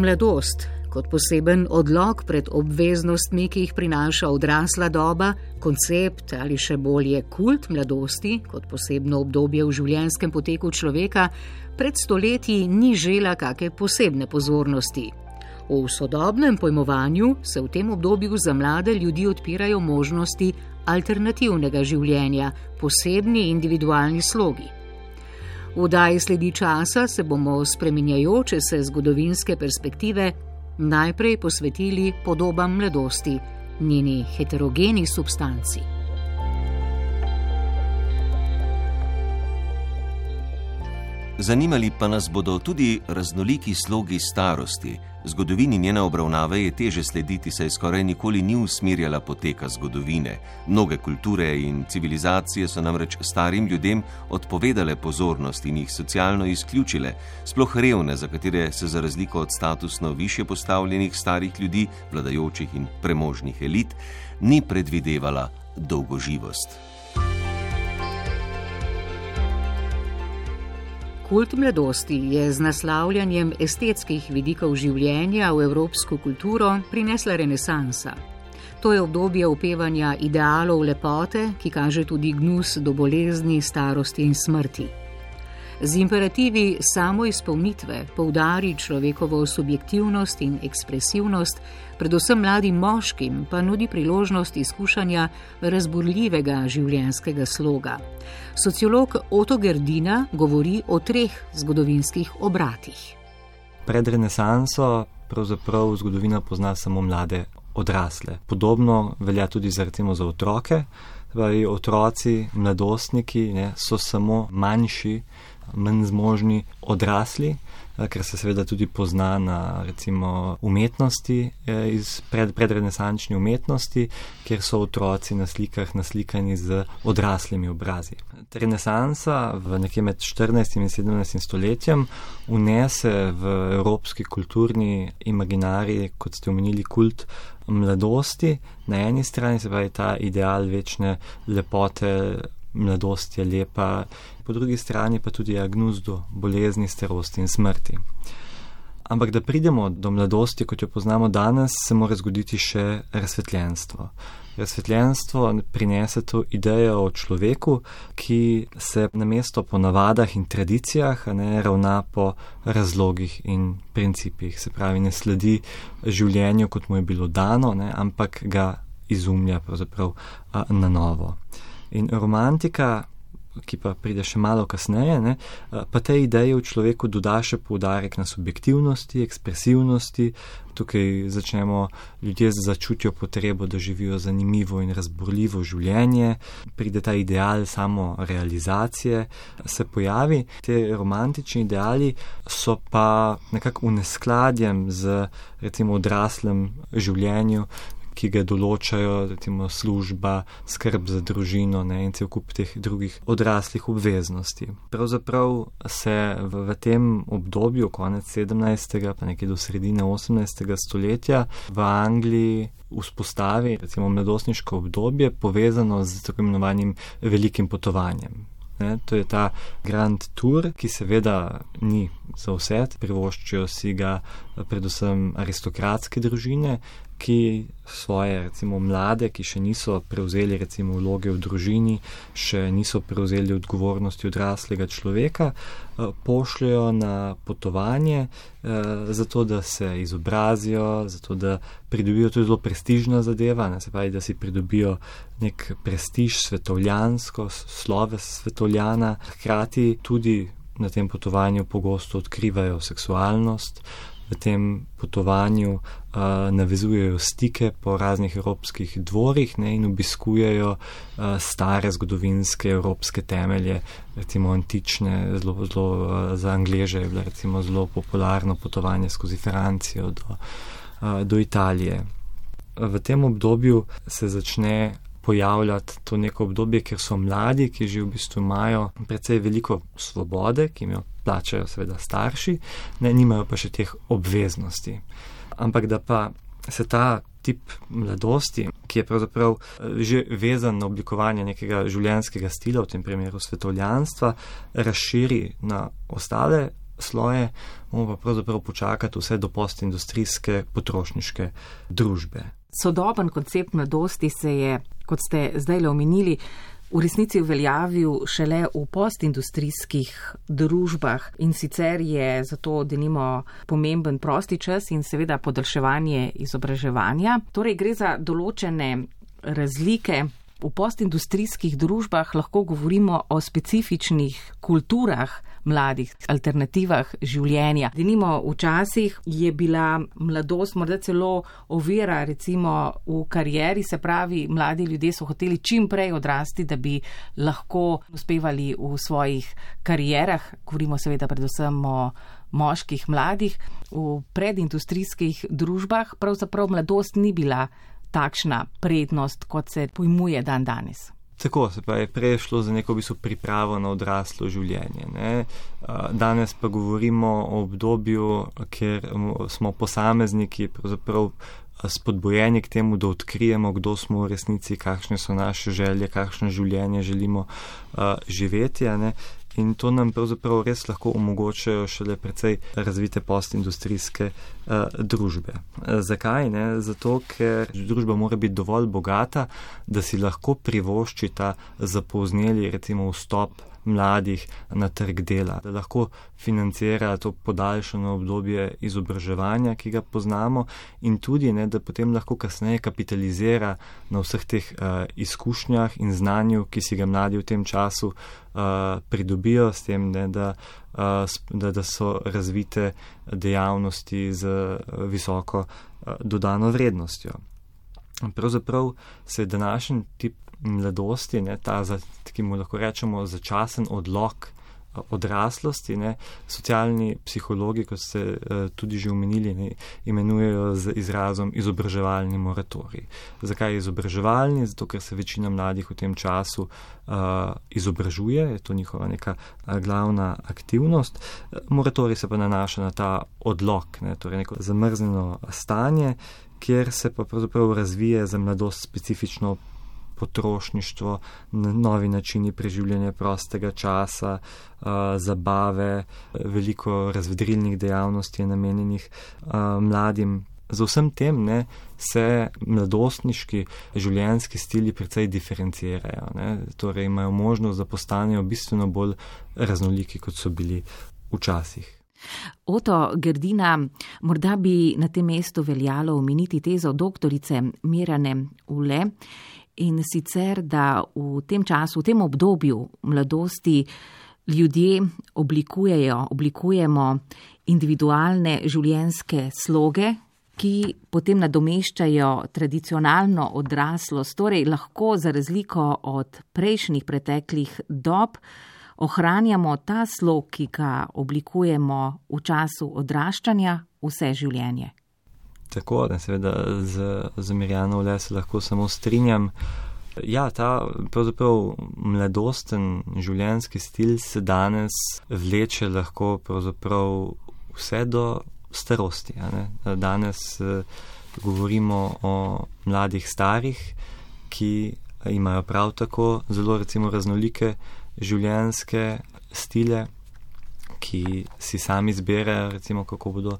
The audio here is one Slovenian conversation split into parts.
mladost, kot poseben odlog pred obveznostmi, ki jih prinaša odrasla doba, koncept ali še bolje kult mladosti, kot posebno obdobje v življenjskem poteku človeka, pred stoletji ni žela kakšne posebne pozornosti. V sodobnem pojmovanju se v tem obdobju za mlade ljudi odpirajo možnosti alternativnega življenja, posebni individualni slogi. V daji sledi časa se bomo spreminjajoče se zgodovinske perspektive najprej posvetili podobam mladosti, njeni heterogeni substanci. Zanimali pa nas bodo tudi raznoliki slogi starosti. Zgodovini njene obravnave je teže slediti, saj skoraj nikoli ni usmerjala poteka zgodovine. Mnoge kulture in civilizacije so namreč starim ljudem odpovedale pozornost in jih socialno izključile, sploh revne, za katere se za razliko od statusno više postavljenih starih ljudi, vladajočih in premožnih elit, ni predvidevala dolgoživost. Kult mladosti je z naslavljanjem estetskih vidikov življenja v evropsko kulturo prinesla renesansa. To je obdobje upevanja idealov lepote, ki kaže tudi gnus do bolezni, starosti in smrti z imperativi samo izpolnitve poudari človekovo subjektivnost in ekspresivnost, predvsem mladim moškim pa nudi priložnost izkušanja razburljivega življenjskega sloga. Sociolog Otto Gerdina govori o treh zgodovinskih obratih. Pred renesanso pravzaprav zgodovina pozna samo mlade odrasle. Podobno velja tudi za, recimo, za otroke. Pravi, otroci, mladostniki ne, so samo manjši manj zmožni odrasli, eh, ker se seveda tudi pozna na recimo umetnosti eh, iz pred, predrenesančni umetnosti, kjer so otroci na slikah naslikani z odraslimi obrazi. Renesansa v nekje med 14. in 17. stoletjem unese v evropski kulturni imaginari, kot ste omenili, kult mladosti. Na eni strani se pravi ta ideal večne lepote, mladost je lepa, po drugi strani pa tudi agnus do bolezni, starosti in smrti. Ampak da pridemo do mladosti, kot jo poznamo danes, se mora zgoditi še razsvetljenstvo. Razsvetljenstvo prinese to idejo o človeku, ki se na mesto po navadah in tradicijah ne ravna po razlogih in principih. Se pravi, ne sledi življenju, kot mu je bilo dano, ne, ampak ga izumlja pravzaprav na novo. In romantika, ki pa pride še malo kasneje, ne, pa te ideje v človeku doda še poudarek na subjektivnosti, ekspresivnosti. Tukaj začnemo ljudje začutijo potrebo, da živijo zanimivo in razborljivo življenje, pride ta ideal samo realizacije, se pojavi. Te romantični ideali so pa nekako v neskladjem z recimo odraslem življenju, ki ga določajo, recimo služba, skrb za družino ne, in cel kup teh drugih odraslih obveznosti. Pravzaprav se v, v tem obdobju, konec 17. pa nekje do sredine 18. stoletja, v Angliji vzpostavi recimo mladostniško obdobje povezano z tako imenovanim velikim potovanjem. Ne, to je ta Grand Tour, ki seveda ni za vse, privoščijo si ga predvsem aristokratske družine, ki svoje, recimo, mlade, ki še niso prevzeli, recimo, vloge v družini, še niso prevzeli odgovornosti odraslega človeka, eh, pošljajo na potovanje, eh, zato da se izobrazijo, zato da pridobijo tudi zelo prestižna zadeva, ne, se pravi, da si pridobijo nek prestiž svetovljansko, sloves svetovljana, hkrati tudi na tem potovanju pogosto odkrivajo seksualnost, v tem potovanju uh, navezujejo stike po raznih evropskih dvorih ne, in obiskujejo uh, stare zgodovinske evropske temelje, recimo antične, zelo, zelo uh, za Angleže je bilo recimo zelo popularno potovanje skozi Francijo do, uh, do Italije. V tem obdobju se začne pojavljati to neko obdobje, ker so mladi, ki že v bistvu imajo precej veliko svobode, ki jim jo plačajo seveda starši, ne nimajo pa še teh obveznosti. Ampak da pa se ta tip mladosti, ki je pravzaprav eh, že vezan na oblikovanje nekega življenjskega stila, v tem primeru svetovljanstva, razširi na ostale sloje, moramo pa pravzaprav počakati vse do postindustrijske potrošniške družbe. Sodoben koncept mladosti se je, kot ste zdaj le omenili, v resnici uveljavil šele v postindustrijskih družbah in sicer je zato denimo pomemben prosti čas in seveda podaljševanje izobraževanja. Torej gre za določene razlike V postindustrijskih družbah lahko govorimo o specifičnih kulturah mladih, alternativah življenja. Denimo, včasih je bila mladost morda celo ovira, recimo v karieri, se pravi, mladi ljudje so hoteli čim prej odrasti, da bi lahko uspevali v svojih karierah. Govorimo seveda predvsem o moških mladih. V predindustrijskih družbah pravzaprav mladost ni bila takšna prednost, kot se pojmuje dan danes. Tako se je prej šlo za neko bistvo pripravo na odraslo življenje. Ne? Danes pa govorimo o obdobju, kjer smo posamezniki pravzaprav spodbojeni k temu, da odkrijemo, kdo smo v resnici, kakšne so naše želje, kakšno življenje želimo uh, živeti. In to nam pravzaprav res lahko omogočajo šele precej razvite postindustrijske uh, družbe. Uh, zakaj? Ne? Zato, ker družba mora biti dovolj bogata, da si lahko privošči ta zapozneli, recimo, vstop mladih na trg dela, da lahko financira to podaljšano obdobje izobraževanja, ki ga poznamo, in tudi, ne, da potem lahko kasneje kapitalizira na vseh teh uh, izkušnjah in znanju, ki si ga mladi v tem času uh, pridobijo, s tem, ne, da, uh, da, da so razvite dejavnosti z visoko uh, dodano vrednostjo. Pravzaprav se je današnji tip mladosti, ne, ta, ki mu lahko rečemo, začasen odlog eh, odraslosti. Ne. Socialni psihologi, kot ste uh, tudi že omenili, ne, imenujejo z izrazom izobraževalni moratorij. Zakaj izobraževalni? Zato, ker se večina mladih v tem času uh, izobražuje, je to njihova neka glavna aktivnost. Moratorij se pa nanaša na ta odlog, ne, torej neko zamrznjeno stanje, kjer se pa pravzaprav razvije za mladost specifično potrošništvo, novi načini preživljanja prostega časa, zabave, veliko razvedrilnih dejavnosti je namenjenih mladim. Z vsem tem ne, se mladostniški življenjski stili precej diferencirajo, ne, torej imajo možnost, da postanejo bistveno bolj raznoliki, kot so bili včasih. Oto Gerdina, morda bi na tem mestu veljalo omeniti tezo doktorice Mirane Ule, in sicer, da v tem času, v tem obdobju mladosti ljudje oblikujejo, oblikujemo individualne življenjske sloge, ki potem nadomeščajo tradicionalno odraslost, torej lahko za razliko od prejšnjih preteklih dob ohranjamo ta slog, ki ga oblikujemo v času odraščanja vse življenje. Tako, da seveda z, z Mirjano le se lahko samo strinjam. Ja, ta pravzaprav mladosten življenjski stil se danes vleče lahko pravzaprav vse do starosti. Danes eh, govorimo o mladih starih, ki imajo prav tako zelo recimo raznolike življenjske stile, ki si sami izberejo, recimo kako bodo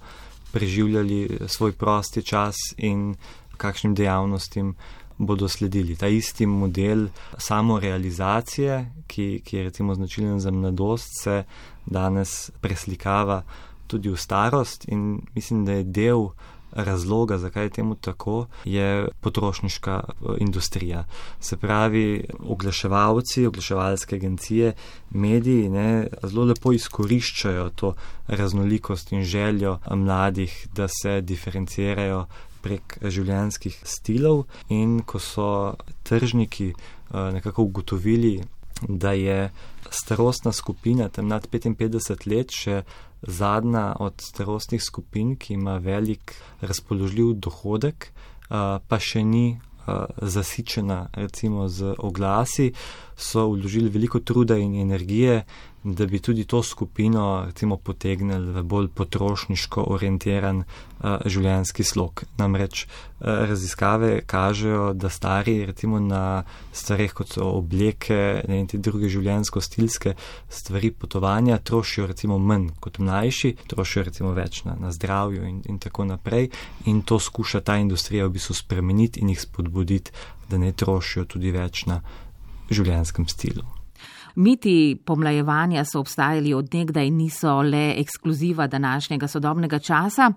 preživljali svoj prosti čas in kakšnim dejavnostim bodo sledili. Ta isti model samorealizacije, ki, ki je recimo značilen za mladost, se danes preslikava tudi v starost in mislim, da je del razloga, zakaj je temu tako, je potrošniška eh, industrija. Se pravi, oglaševalci, oglaševalske agencije, mediji ne, zelo lepo izkoriščajo to raznolikost in željo mladih, da se diferencirajo prek življenjskih stilov in ko so tržniki eh, nekako ugotovili, da je starostna skupina tam nad 55 let še zadnja od starostnih skupin, ki ima velik razpoložljiv dohodek, pa še ni zasičena recimo z oglasi, so vložili veliko truda in energije, da bi tudi to skupino recimo, potegnili v bolj potrošniško orientiran uh, življenjski slog. Namreč uh, raziskave kažejo, da stari recimo na stvareh kot so obleke in te druge življenjsko-stilske stvari potovanja trošijo recimo manj kot mlajši, trošijo recimo več na, na zdravju in, in tako naprej in to skuša ta industrija v bistvu spremeniti in jih spodbuditi, da ne trošijo tudi več na življenjskem stilu. Miti pomlajevanja so obstajali od nekdaj in niso le ekskluziva današnjega sodobnega časa.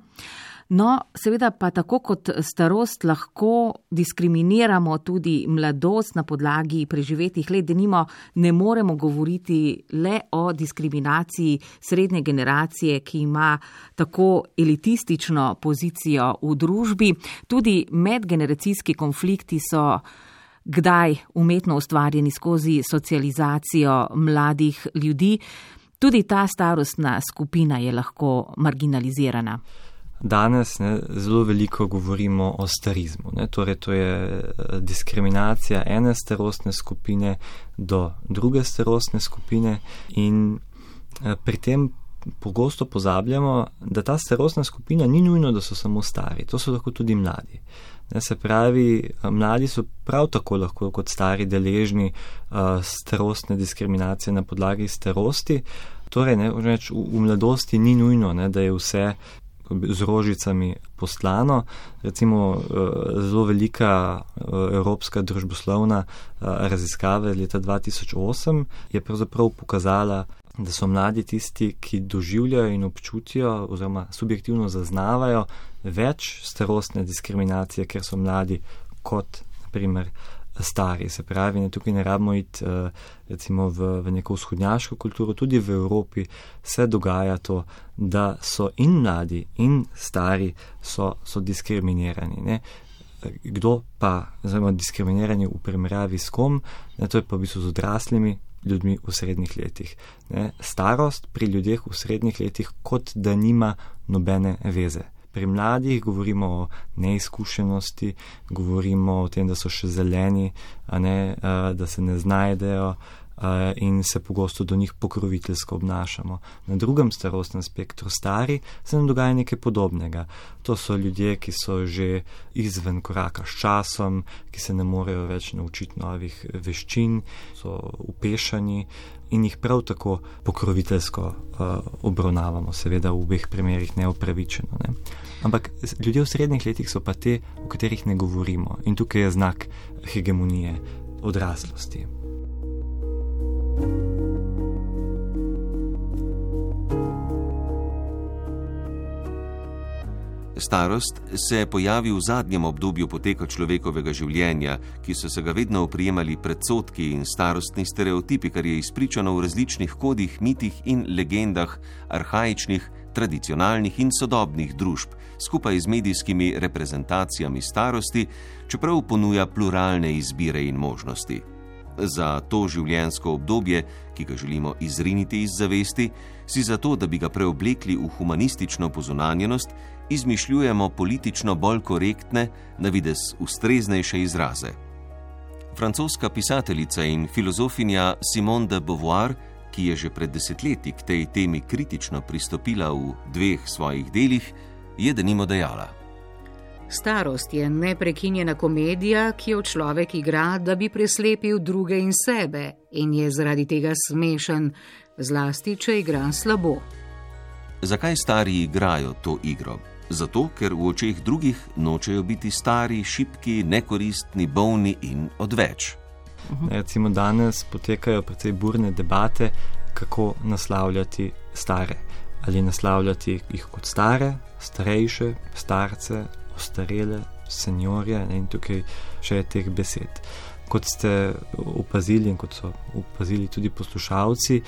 No, seveda pa tako kot starost lahko diskriminiramo tudi mladost na podlagi preživetih let, da nimo ne moremo govoriti le o diskriminaciji srednje generacije, ki ima tako elitistično pozicijo v družbi. Tudi medgeneracijski konflikti so kdaj umetno ustvarjeni skozi socializacijo mladih ljudi. Tudi ta starostna skupina je lahko marginalizirana. Danes ne, zelo veliko govorimo o starizmu. Ne, torej, to je eh, diskriminacija ene starostne skupine do druge starostne skupine, in eh, pri tem pogosto pozabljamo, da ta starostna skupina ni nujno, da so samo stari, to so lahko tudi mladi. Ne, se pravi, mladi so prav tako lahko kot stari deležni uh, starostne diskriminacije na podlagi starosti. Torej, ne, več, v, v mladosti ni nujno, ne, da je vse z rožicami poslano. Recimo uh, zelo velika uh, evropska družboslovna uh, raziskava leta 2008 je pravzaprav pokazala, da so mladi tisti, ki doživljajo in občutijo oziroma subjektivno zaznavajo več starostne diskriminacije, ker so mladi kot, naprimer, stari. Se pravi, ne, tukaj ne rabimo iti uh, recimo v, v neko vzhodnjaško kulturo, tudi v Evropi se dogaja to, da so in mladi in stari so, so diskriminirani. Ne. Kdo pa, oziroma diskriminirani v primerjavi s kom, ne, to je pa v bistvu z odraslimi ljudmi v srednjih letih. Ne. Starost pri ljudeh v srednjih letih kot da nima nobene veze. Pri mladih govorimo o neizkušenosti, govorimo o tem, da so še zeleni, ne, da se ne znajdejo in se pogosto do njih pokroviteljsko obnašamo. Na drugem starostnem spektru stari se nam dogaja nekaj podobnega. To so ljudje, ki so že izven koraka s časom, ki se ne morejo več naučiti novih veščin, so upešani in jih prav tako pokroviteljsko uh, obravnavamo, seveda v obeh primerih neopravičeno. Ne. Ampak ljudje v srednjih letih so pa te, o katerih ne govorimo in tukaj je znak hegemonije odraslosti. Starost se pojavi v zadnjem obdobju poteka človekovega življenja, ki so se ga vedno oprijemali predsotki in starostni stereotipi, kar je izpričano v različnih kodih, mitih in legendah arhajičnih, tradicionalnih in sodobnih družb, skupaj z medijskimi reprezentacijami starosti, čeprav ponuja pluralne izbire in možnosti. Za to življenjsko obdobje, ki ga želimo izriniti iz zavesti, si zato, da bi ga preoblekli v humanistično pozunanjenost, izmišljujemo politično bolj korektne, na vides ustreznejše izraze. Francoska pisateljica in filozofinja Simone de Beauvoir, ki je že pred desetletji k tej temi kritično pristopila v dveh svojih delih, je denimo dejala: Starost je neprekinjena komedija, ki jo človek igra, da bi preslepil druge in sebe, in je zaradi tega smešen, zlasti če igra slabo. Zakaj stari igrajo to igro? Zato, ker v očeh drugih nočejo biti stari, šipki, nekoristni, bolni in odveč. Recimo danes potekajo precej burne debate, kako naslavljati stare. Ali naslavljati jih kot stare, starejše, starce ostarele, senjorje in tukaj še je teh besed. Kot ste opazili in kot so opazili tudi poslušalci,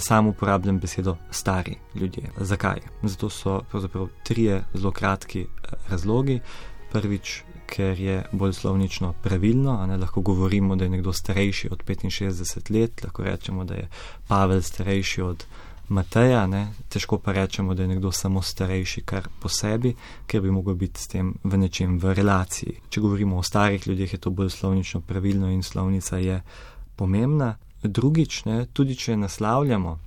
sam uporabljam besedo stari ljudje. Zakaj? Zato so pravzaprav trije zelo kratki eh, razlogi. Prvič, ker je bolj slovnično pravilno, ne lahko govorimo, da je nekdo starejši od 65 let, lahko rečemo, da je Pavel starejši od Mateja, ne, težko pa rečemo, da je nekdo samo starejši kar po sebi, ker bi mogel biti s tem v nečem v relaciji. Če govorimo o starih ljudeh, je to bolj slovnično pravilno in slovnica je pomembna. Drugič, ne, tudi če naslavljamo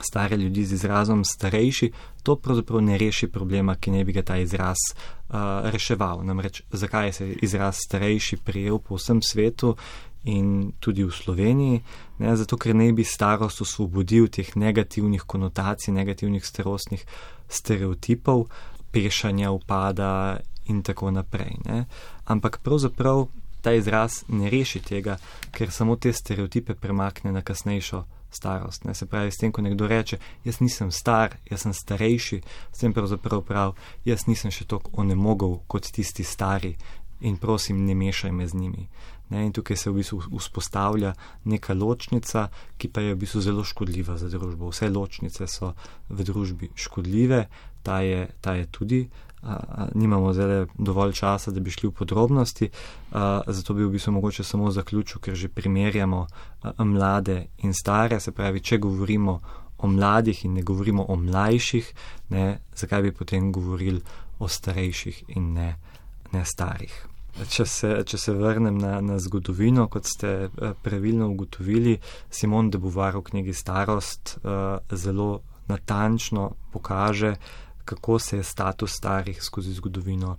stare ljudi z izrazom starejši, to pravzaprav ne reši problema, ki ne bi ga ta izraz uh, reševal. Namreč, zakaj se je izraz starejši prijel po vsem svetu in tudi v Sloveniji? Ne, zato, ker ne bi starost osvobodil teh negativnih konotacij, negativnih starostnih stereotipov, pešanja, upada in tako naprej. Ne. Ampak pravzaprav ta izraz ne reši tega, ker samo te stereotipe premakne na kasnejšo starost. Ne? Se pravi, s tem, ko nekdo reče, jaz nisem star, jaz sem starejši, s tem pravzaprav prav, jaz nisem še tako onemogel kot tisti stari in prosim, ne mešaj me z njimi. Ne? In tukaj se v bistvu vzpostavlja neka ločnica, ki pa je v bistvu zelo škodljiva za družbo. Vse ločnice so v družbi škodljive, ta je, ta je tudi nimamo zdaj dovolj časa, da bi šli v podrobnosti, zato bi v bistvu mogoče samo zaključil, ker že primerjamo mlade in stare, se pravi, če govorimo o mladih in ne govorimo o mlajših, ne, zakaj bi potem govorili o starejših in ne, ne starih. Če se, če se vrnem na, na zgodovino, kot ste pravilno ugotovili, Simon de Beauvoir v knjigi Starost zelo natančno pokaže, kako se je status starih skozi zgodovino,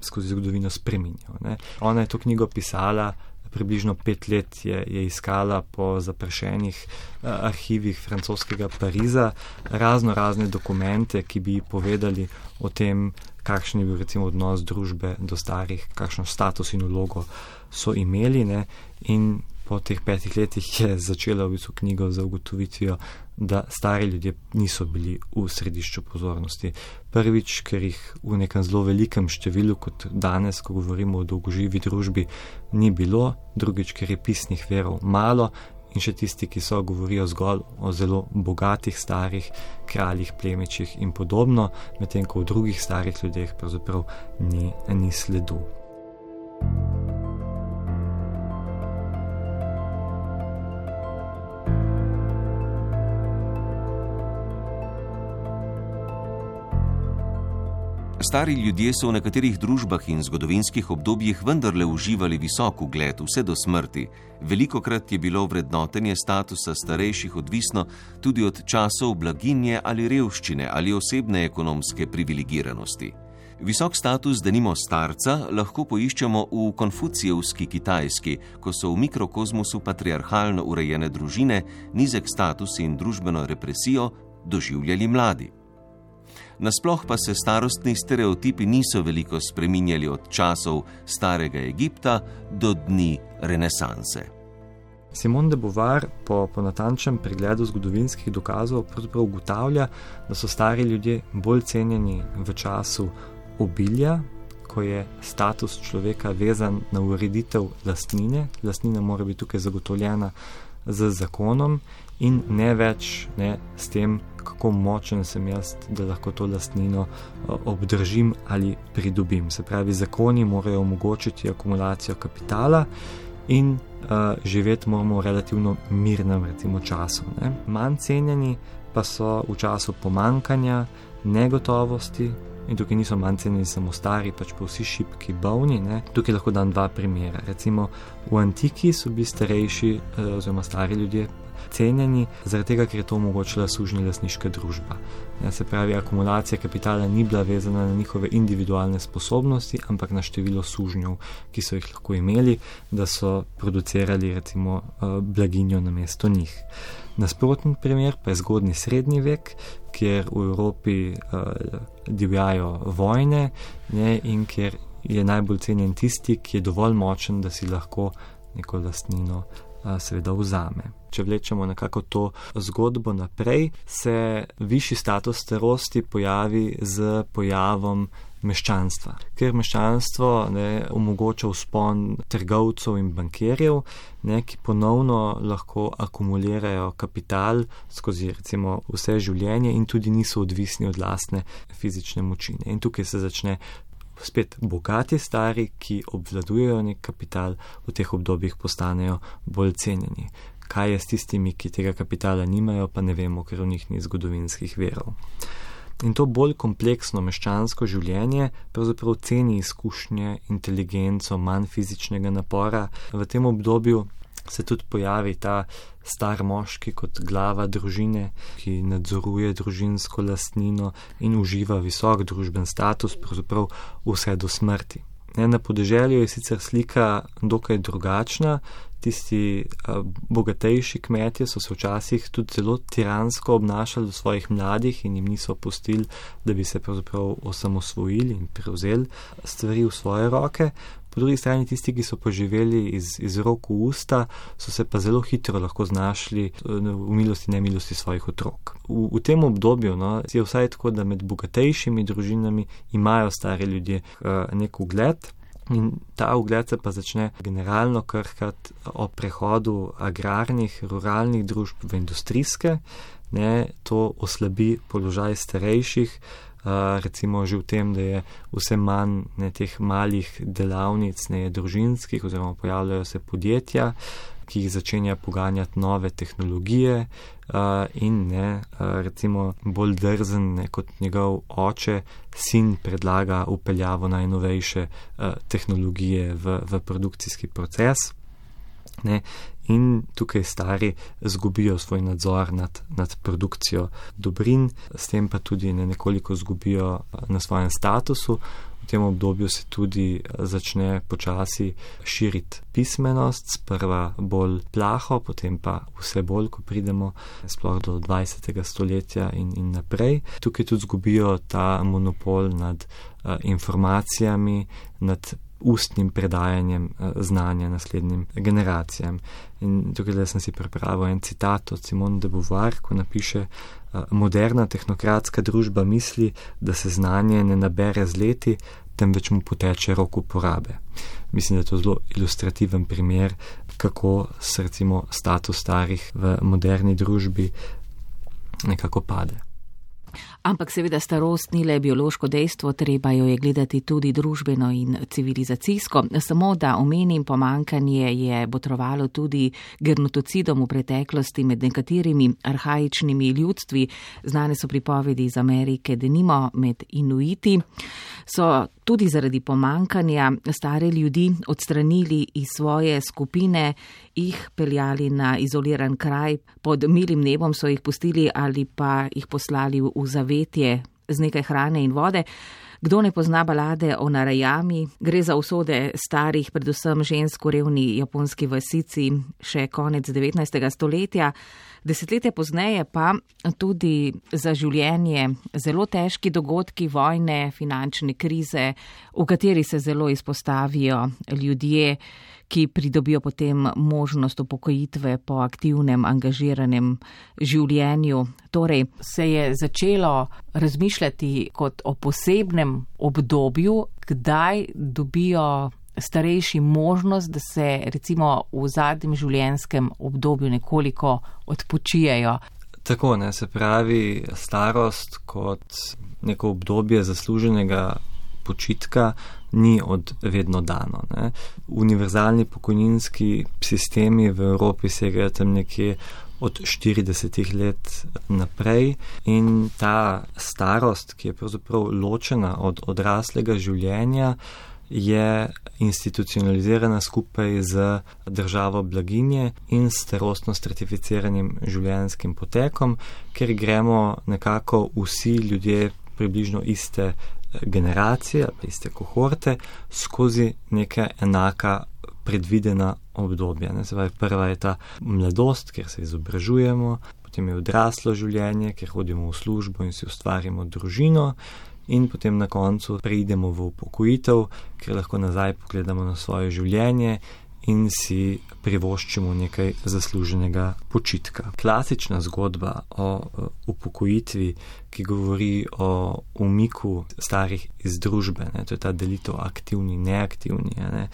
skozi zgodovino spremenil. Ne. Ona je to knjigo pisala, približno pet let je, je iskala po zapršenih uh, arhivih francoskega Pariza razno razne dokumente, ki bi povedali o tem, kakšen je bil recimo odnos družbe do starih, kakšno status in vlogo so imeli. Ne. In po teh petih letih je začela v bistvu knjigo za ugotovitvijo, da stari ljudje niso bili v središču pozornosti. Prvič, ker jih v nekem zelo velikem številu, kot danes, ko govorimo o dolgoživi družbi, ni bilo, drugič, ker je pisnih verov malo. In še tisti, ki so govorijo zgolj o zelo bogatih starih kraljih, plemičih in podobno, medtem ko v drugih starih ljudeh pravzaprav ni, ni sledu. Stari ljudje so v nekaterih družbah in zgodovinskih obdobjih vendarle uživali visok ugled vse do smrti. Velikokrat je bilo vrednotenje statusa starejših odvisno tudi od časov blaginje ali revščine ali osebne ekonomske privilegiranosti. Visok status, da nimo starca, lahko poiščemo v konfucijevski Kitajski, ko so v mikrokozmosu patriarhalno urejene družine nizek status in družbeno represijo doživljali mladi. Nasploh pa se starostni stereotipi niso veliko spreminjali od časov starega Egipta do dni renesanse. Simon de Beauvoir po, po natančnem pregledu zgodovinskih dokazov ugotavlja, da so stari ljudje bolj cenjeni v času obilja, ko je status človeka vezan na ureditev lastnine. Lastnina mora biti tukaj zagotovljena z zakonom in ne več ne, s tem, kako močen sem jaz, da lahko to lastnino eh, obdržim ali pridobim. Se pravi, zakoni morajo omogočiti akumulacijo kapitala in uh, živeti moramo v relativno mirnem recimo, času. Ne. Manj cenjeni pa so v času pomankanja, negotovosti. In tukaj niso manj cenjeni samo stari, pač pa vsi šipki, bolni. Ne. Tukaj lahko dam dva primera. Recimo v antiki so bili starejši, eh, oziroma stari ljudje, cenjeni, zaradi tega, ker je to omogočila sužnja lasniška družba. Ja, se pravi, akumulacija kapitala ni bila vezana na njihove individualne sposobnosti, ampak na število sužnjev, ki so jih lahko imeli, da so producirali recimo eh, blaginjo na mesto njih. Nasprotni primer pa je zgodni srednji vek, kjer v Evropi uh, divjajo vojne ne, in kjer je najbolj cenjen tisti, ki je dovolj močen, da si lahko neko lastnino seveda vzame če vlečemo nekako to zgodbo naprej, se višji status starosti pojavi z pojavom meščanstva. Ker meščanstvo ne, omogoča vzpon trgovcev in bankirjev, ne, ki ponovno lahko akumulirajo kapital skozi recimo, vse življenje in tudi niso odvisni od lastne fizične močine. In tukaj se začne. Spet bogati stari, ki obvladujejo nek kapital, v teh obdobjih postanejo bolj cenjeni kaj je s tistimi, ki tega kapitala nimajo, pa ne vemo, ker v njih ni zgodovinskih verov. In to bolj kompleksno meščansko življenje pravzaprav ceni izkušnje, inteligenco, manj fizičnega napora. V tem obdobju se tudi pojavi ta star moški kot glava družine, ki nadzoruje družinsko lastnino in uživa visok družben status, pravzaprav vse do smrti. Na podeželju je sicer slika dokaj drugačna, tisti bogatejši kmetje so se včasih tudi zelo tiransko obnašali do svojih mladih in jim niso pustili, da bi se pravzaprav osamosvojili in prevzeli stvari v svoje roke. Po drugi strani tisti, ki so poživeli iz, iz rok v usta, so se pa zelo hitro lahko znašli v milosti in nemilosti svojih otrok. V, v tem obdobju no, je vsaj tako, da med bogatejšimi družinami imajo stari ljudje nek ugled. In ta ugled se pa začne generalno krhati o prehodu agrarnih, ruralnih družb v industrijske, ne, to oslabi položaj starejših, recimo že v tem, da je vse manj ne, teh malih delavnic, ne družinskih, oziroma pojavljajo se podjetja, ki jih začenja poganjati nove tehnologije in ne, recimo bolj drzen ne, kot njegov oče, sin predlaga upeljavo najnovejše tehnologije v, v produkcijski proces. Ne, in tukaj stari zgubijo svoj nadzor nad, nad produkcijo dobrin, s tem pa tudi ne nekoliko zgubijo na svojem statusu. V tem obdobju se tudi začne počasi širiti pismenost, sprva bolj plaho, potem pa vse bolj, ko pridemo sploh do 20. stoletja in, in naprej. Tukaj tudi zgubijo ta monopol nad uh, informacijami, nad ustnim predajanjem znanja naslednjim generacijam. In tukaj sem si prepravil en citat od Simone de Beauvoir, ko napiše: Moderna tehnokratska družba misli, da se znanje ne nabere z leti, temveč mu poteče rok uporabe. Mislim, da je to zelo ilustrativen primer, kako se recimo status starih v moderni družbi nekako pade. Ampak seveda starost ni le biološko dejstvo, treba jo je gledati tudi družbeno in civilizacijsko. Samo da omenim, pomankanje je botrovalo tudi genotocidom v preteklosti med nekaterimi arhajičnimi ljudstvi. Znane so pripovedi iz Amerike, denimo med Inuiti. So tudi zaradi pomankanja stare ljudi odstranili iz svoje skupine, jih peljali na izoliran kraj, pod milim nebom so jih pustili ali pa jih poslali v zavetje z nekaj hrane in vode. Kdo ne pozna balade o narajami, gre za usode starih, predvsem žensko revni japonski vasici še konec 19. stoletja. Desetletje pozneje pa tudi za življenje zelo težki dogodki, vojne, finančne krize, v kateri se zelo izpostavijo ljudje, ki pridobijo potem možnost upokojitve po aktivnem, angažiranem življenju. Torej se je začelo razmišljati kot o posebnem obdobju, kdaj dobijo starejši možnost, da se recimo v zadnjem življenjskem obdobju nekoliko odpočijejo. Tako ne se pravi starost kot neko obdobje zasluženega počitka ni od vedno dano. Ne. Univerzalni pokojninski sistemi v Evropi segajo tam nekje od 40 let naprej in ta starost, ki je pravzaprav ločena od odraslega življenja, je institucionalizirana skupaj z državo blaginje in starostno stratificiranim življenjskim potekom, ker gremo nekako vsi ljudje približno iste generacije ali iste kohorte skozi neka enaka predvidena obdobja. Ne, pravi, prva je ta mladost, kjer se izobražujemo, potem je odraslo življenje, kjer hodimo v službo in si ustvarimo družino, in potem na koncu preidemo v upokojitev, ker lahko nazaj pogledamo na svoje življenje in si privoščimo nekaj zasluženega počitka. Klasična zgodba o upokojitvi, ki govori o umiku starih iz družbe, ne, to je ta delitev aktivni in neaktivni, ne,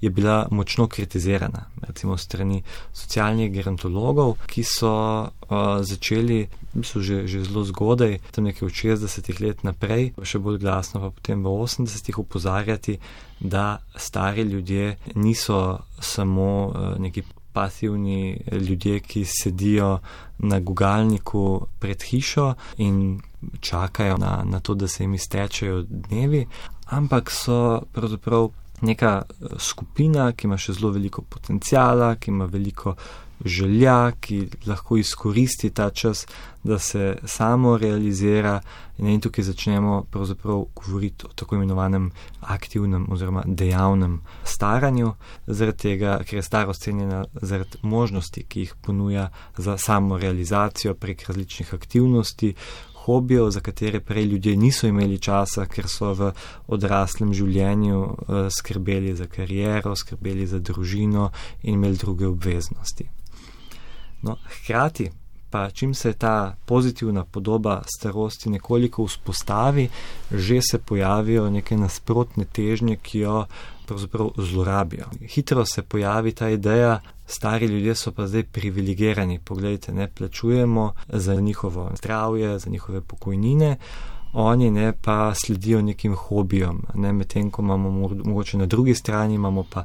je bila močno kritizirana, recimo strani socialnih gerontologov, ki so uh, začeli, mislim, že, že zelo zgodaj, tam nekaj od 60-ih let naprej, še bolj glasno pa potem v 80-ih upozarjati, da stari ljudje niso samo uh, neki pasivni ljudje, ki sedijo na gugalniku pred hišo in čakajo na, na to, da se jim iztečejo dnevi, ampak so pravzaprav neka skupina, ki ima še zelo veliko potencijala, ki ima veliko želja, ki lahko izkoristi ta čas, da se samo realizira. In tukaj začnemo pravzaprav govoriti o tako imenovanem aktivnem oziroma dejavnem staranju, zaradi tega, ker je starost cenjena zaradi možnosti, ki jih ponuja za samo realizacijo prek različnih aktivnosti. Hobijo, za katere prej ljudje niso imeli časa, ker so v odraslem življenju uh, skrbeli za kariero, skrbeli za družino in imeli druge obveznosti. No, hkrati pa, čim se ta pozitivna podoba starosti nekoliko vzpostavi, že se pojavijo neke nasprotne težnje, ki jo pravzaprav zlorabijo. Hitro se pojavi ta ideja, stari ljudje so pa zdaj privilegirani, pogledajte, ne plačujemo za njihovo zdravje, za njihove pokojnine. Oni ne pa sledijo nekim hobijom, ne medtem, ko imamo mogoče na drugi strani, imamo pa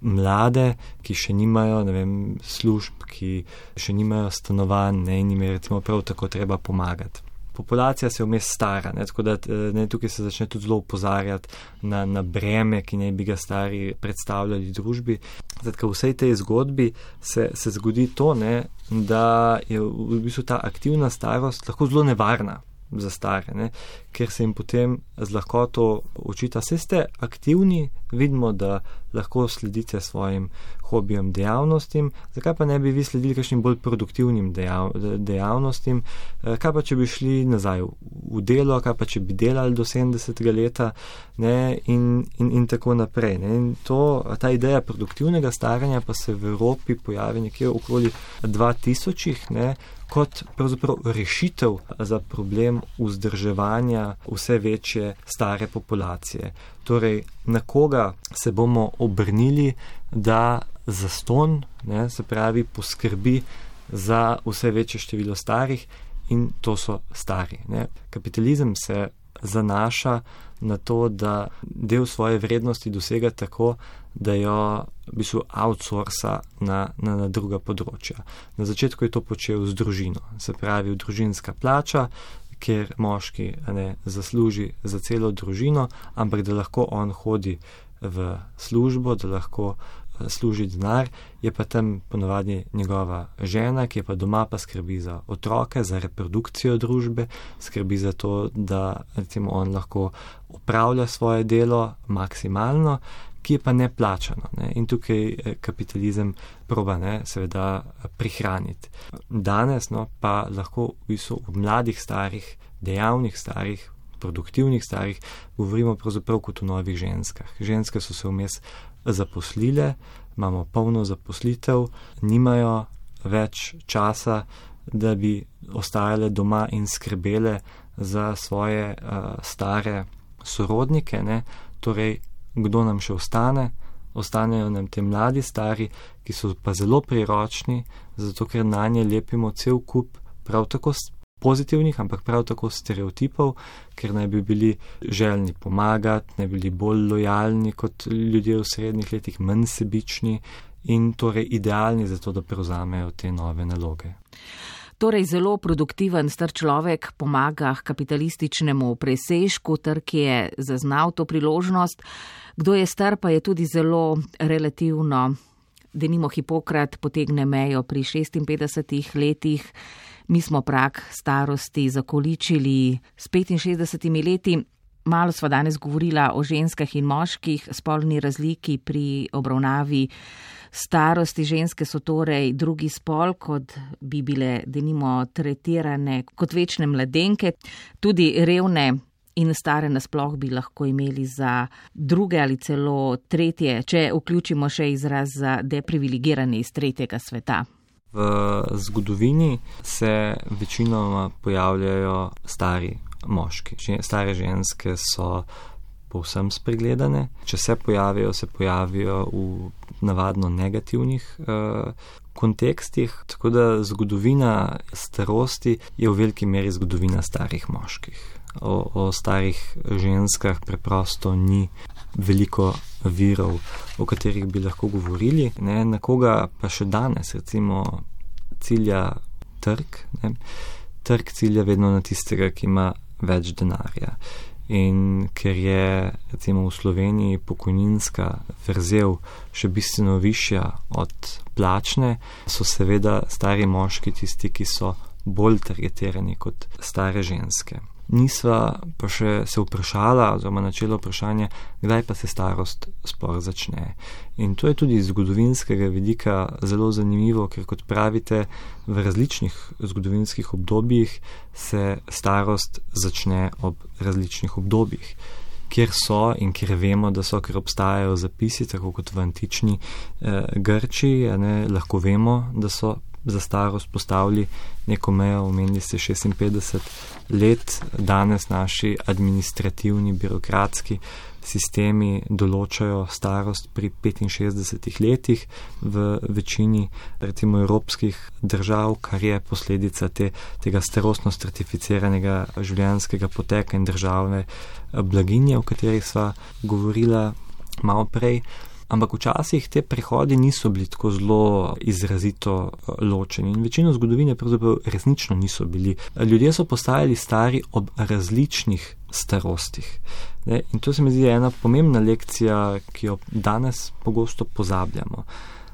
mlade, ki še nimajo vem, služb, ki še nimajo stanovanj ne, in jim je recimo prav tako treba pomagati. Populacija se vmes stara, ne, tako da ne, tukaj se začne tudi zelo upozarjati na, na breme, ki naj bi ga stari predstavljali družbi. Zato v vsej tej zgodbi se, se zgodi to, ne, da je v bistvu ta aktivna starost lahko zelo nevarna za stare, ne? ker se jim potem z lahkoto učita, se ste aktivni, vidimo, da lahko sledite svojim hobijem, dejavnostim, zakaj pa ne bi vi sledili kakšnim bolj produktivnim dejav, dejavnostim, eh, kaj pa če bi šli nazaj v delo, kaj pa če bi delali do 70. leta ne? In, in, in tako naprej. Ne? In to, ta ideja produktivnega staranja pa se v Evropi pojavi nekje okoli 2000. Ne? kot pravzaprav rešitev za problem vzdrževanja vse večje stare populacije. Torej, na koga se bomo obrnili, da za ston, ne, se pravi, poskrbi za vse večje število starih in to so stari. Ne. Kapitalizem se zanaša na to, da del svoje vrednosti dosega tako, da jo v bistvu outsourca na, na, na druga področja. Na začetku je to počel z družino, se pravi, družinska plača, kjer moški ne zasluži za celo družino, ampak da lahko on hodi v službo, da lahko eh, služi denar, je pa tam ponovadi njegova žena, ki je pa doma pa skrbi za otroke, za reprodukcijo družbe, skrbi za to, da recimo on lahko upravlja svoje delo maksimalno ki je pa ne plačano. Ne? In tukaj eh, kapitalizem proba, ne, seveda, prihraniti. Danes no, pa lahko v bistvu v mladih, starih, dejavnih, starih, produktivnih starih govorimo pravzaprav kot o novih ženskah. Ženske so se vmes zaposlile, imamo polno zaposlitev, nimajo več časa, da bi ostajale doma in skrbele za svoje uh, stare sorodnike. Ne? Torej, kdo nam še ostane. Ostanejo nam te mladi, stari, ki so pa zelo priročni, zato ker na nje lepimo cel kup prav tako pozitivnih, ampak prav tako stereotipov, ker naj bi bili željni pomagati, naj bi bili bolj lojalni kot ljudje v srednjih letih, manj sebični in torej idealni za to, da prevzamejo te nove naloge. Torej, zelo produktiven star človek pomaga kapitalističnemu presežku, trg je zaznal to priložnost. Kdo je star, pa je tudi zelo relativno. Denimo Hipokrat potegne mejo pri 56 letih, mi smo prak starosti zakoličili s 65 leti. Malo sva danes govorila o ženskah in moških, spolni razliki pri obravnavi starosti. Ženske so torej drugi spol, kot bi bile denimo tretirane kot večne mladenke, tudi revne in stare nasploh bi lahko imeli za druge ali celo tretje, če vključimo še izraz za deprivilegirane iz tretjega sveta. V zgodovini se večinoma pojavljajo stari moški. Stare ženske so povsem spregledane. Če se pojavijo, se pojavijo v navadno negativnih uh, kontekstih. Tako da zgodovina starosti je v veliki meri zgodovina starih moških o, o starih ženskah preprosto ni veliko virov, o katerih bi lahko govorili. Ne, na koga pa še danes, recimo, cilja trg. Ne, trg cilja vedno na tistega, ki ima več denarja. In ker je recimo v Sloveniji pokojninska vrzel še bistveno višja od plačne, so seveda stari moški tisti, ki so bolj targetirani kot stare ženske nisva pa še se vprašala, oziroma načela vprašanja, kdaj pa se starost sploh začne. In to je tudi iz zgodovinskega vidika zelo zanimivo, ker kot pravite, v različnih zgodovinskih obdobjih se starost začne ob različnih obdobjih. Ker so in ker vemo, da so, ker obstajajo zapisi, tako kot v antični eh, Grčiji, ne, lahko vemo, da so za starost postavili neko mejo, omenili ste 56 let, danes naši administrativni, birokratski sistemi določajo starost pri 65 letih v večini recimo evropskih držav, kar je posledica te, tega starostno stratificiranega življenjskega poteka in državne blaginje, o kateri sva govorila malo prej ampak včasih te prehodi niso bili tako zelo izrazito eh, ločeni in večino zgodovine pravzaprav resnično niso bili. Ljudje so postajali stari ob različnih starostih. Ne? In to se mi zdi ena pomembna lekcija, ki jo danes pogosto pozabljamo.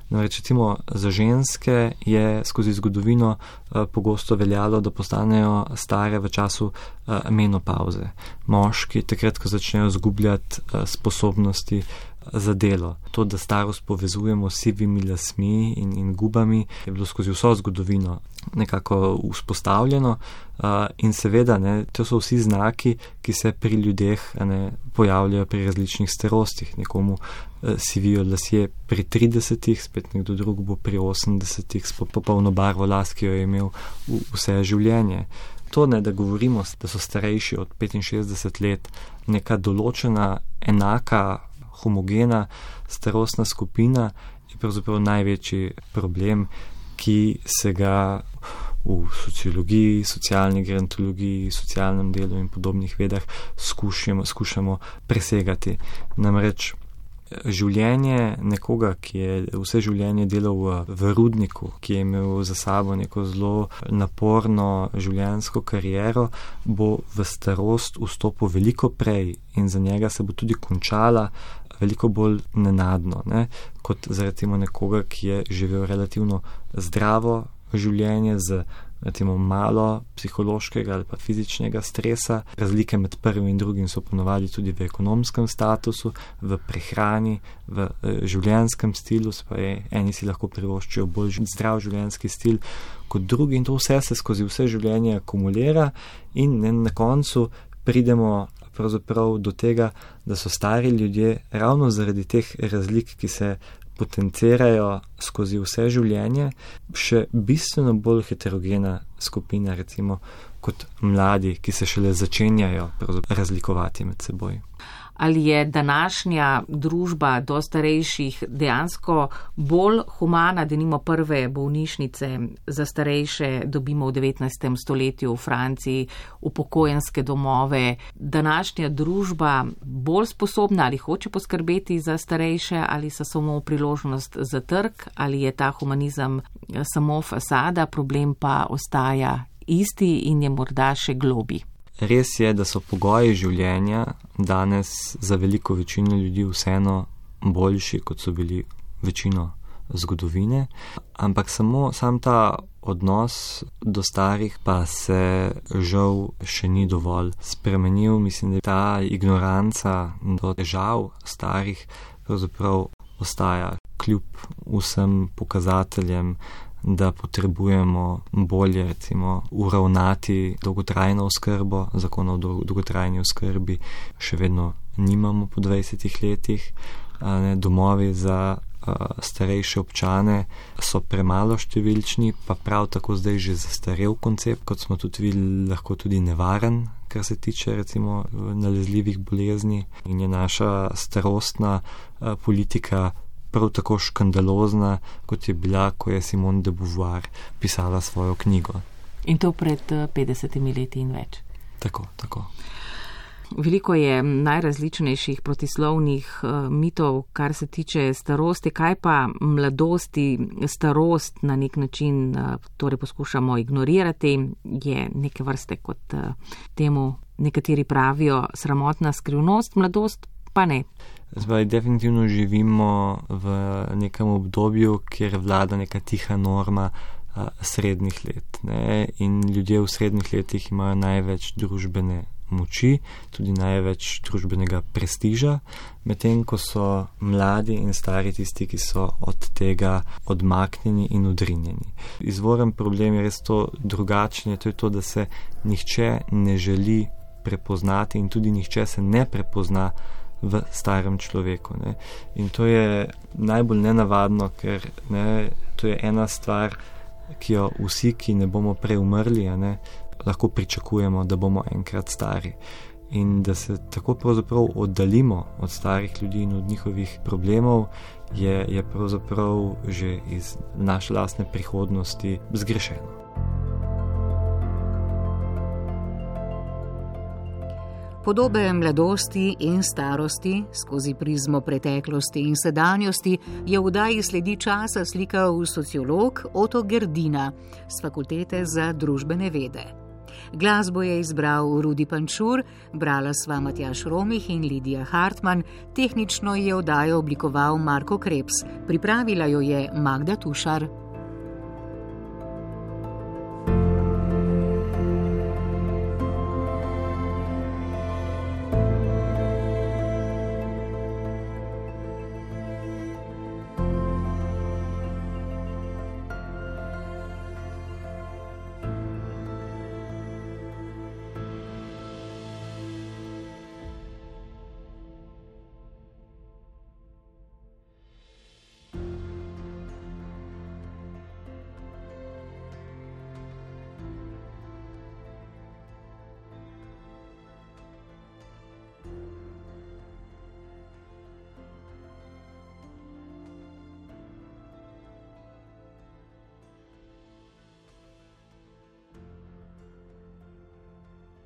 No, recimo za ženske je skozi zgodovino uh, pogosto veljalo, da postanejo stare v času uh, menopauze. Moški, takrat, ko začnejo zgubljati uh, sposobnosti za delo. To, da starost povezujemo s sivimi lasmi in, in gubami, je bilo skozi vso zgodovino nekako vzpostavljeno. Uh, in seveda, ne, to so vsi znaki, ki se pri ljudeh ne, pojavljajo pri različnih starostih. Nekomu uh, sivijo lasje pri 30, spet nekdo drug bo pri 80, s popolno barvo las, ki jo je imel v, vse življenje. To ne, da govorimo, da so starejši od 65 let, neka določena, enaka homogena starostna skupina, je pravzaprav največji problem, ki se ga v sociologiji, socialni gerontologiji, socialnem delu in podobnih vedah skušamo, skušamo presegati. Namreč življenje nekoga, ki je vse življenje delal v, v rudniku, ki je imel za sabo neko zelo naporno življenjsko kariero, bo v starost vstopil veliko prej in za njega se bo tudi končala veliko bolj nenadno, ne? kot za recimo nekoga, ki je živel relativno zdravo življenje z recimo malo psihološkega ali pa fizičnega stresa. Razlike med prvim in drugim so ponovadi tudi v ekonomskem statusu, v prehrani, v eh, življenjskem stilu, je, eni si lahko privoščijo bolj zdrav življenjski stil kot drugi in to vse se skozi vse življenje akumulira in na koncu pridemo pravzaprav do tega, da so stari ljudje ravno zaradi teh razlik, ki se potencirajo skozi vse življenje, še bistveno bolj heterogena skupina, recimo kot mladi, ki se šele začenjajo razlikovati med seboj ali je današnja družba do starejših dejansko bolj humana, da nimo prve bolnišnice za starejše, dobimo v 19. stoletju v Franciji, upokojenske domove. Današnja družba bolj sposobna ali hoče poskrbeti za starejše ali so samo priložnost za trg ali je ta humanizem samo fasada, problem pa ostaja isti in je morda še globi. Res je, da so pogoji življenja danes za veliko večino ljudi vseeno boljši, kot so bili večino zgodovine, ampak samo sam ta odnos do starih pa se žal še ni dovolj spremenil. Mislim, da ta ignoranca do težav starih pravzaprav ostaja kljub vsem pokazateljem da potrebujemo bolje recimo, uravnati dolgotrajno oskrbo, zakon o dolgotrajni oskrbi še vedno nimamo po 20 letih, ne, domovi za starejše občane so premalo številčni, pa prav tako zdaj že zastarel koncept, kot smo tudi videli, lahko tudi nevaren, kar se tiče recimo nalezljivih bolezni. In je naša starostna politika prav tako škandalozna, kot je bila, ko je Simone de Beauvoir pisala svojo knjigo. In to pred 50 eh, leti in več. Tako, tako. Veliko je najrazličnejših protislovnih uh, mitov, kar se tiče starosti, kaj pa mladosti, starost na nek način uh, torej poskušamo ignorirati, je neke vrste kot temu nekateri pravijo sramotna skrivnost, mladost pa ne. Zdaj, definitivno živimo v nekem obdobju, kjer vlada neka tiha norma a, srednjih let. Ne? In ljudje v srednjih letih imajo največ družbene moči, tudi največ družbenega prestiža, medtem ko so mladi in stari tisti, ki so od tega odmaknjeni in odrinjeni. Izvoren problem je res to drugačen, to je to, da se nihče ne želi prepoznati in tudi nihče se ne prepozna v starem človeku. Ne. In to je najbolj nenavadno, ker ne, to je ena stvar, ki jo vsi, ki ne bomo prej umrli, ne, lahko pričakujemo, da bomo enkrat stari. In da se tako pravzaprav oddaljimo od starih ljudi in od njihovih problemov, je, je pravzaprav že iz naše lastne prihodnosti zgrešeno. Podobe mladosti in starosti skozi prizmo preteklosti in sedanjosti je v daji sledi časa slikal sociolog Oto Gerdina z Fakultete za družbene vede. Glasbo je izbral Rudi Pančur, brala sva Matjaš Romih in Lidija Hartmann, tehnično je oddajo oblikoval Marko Krebs, pripravila jo je Magda Tušar.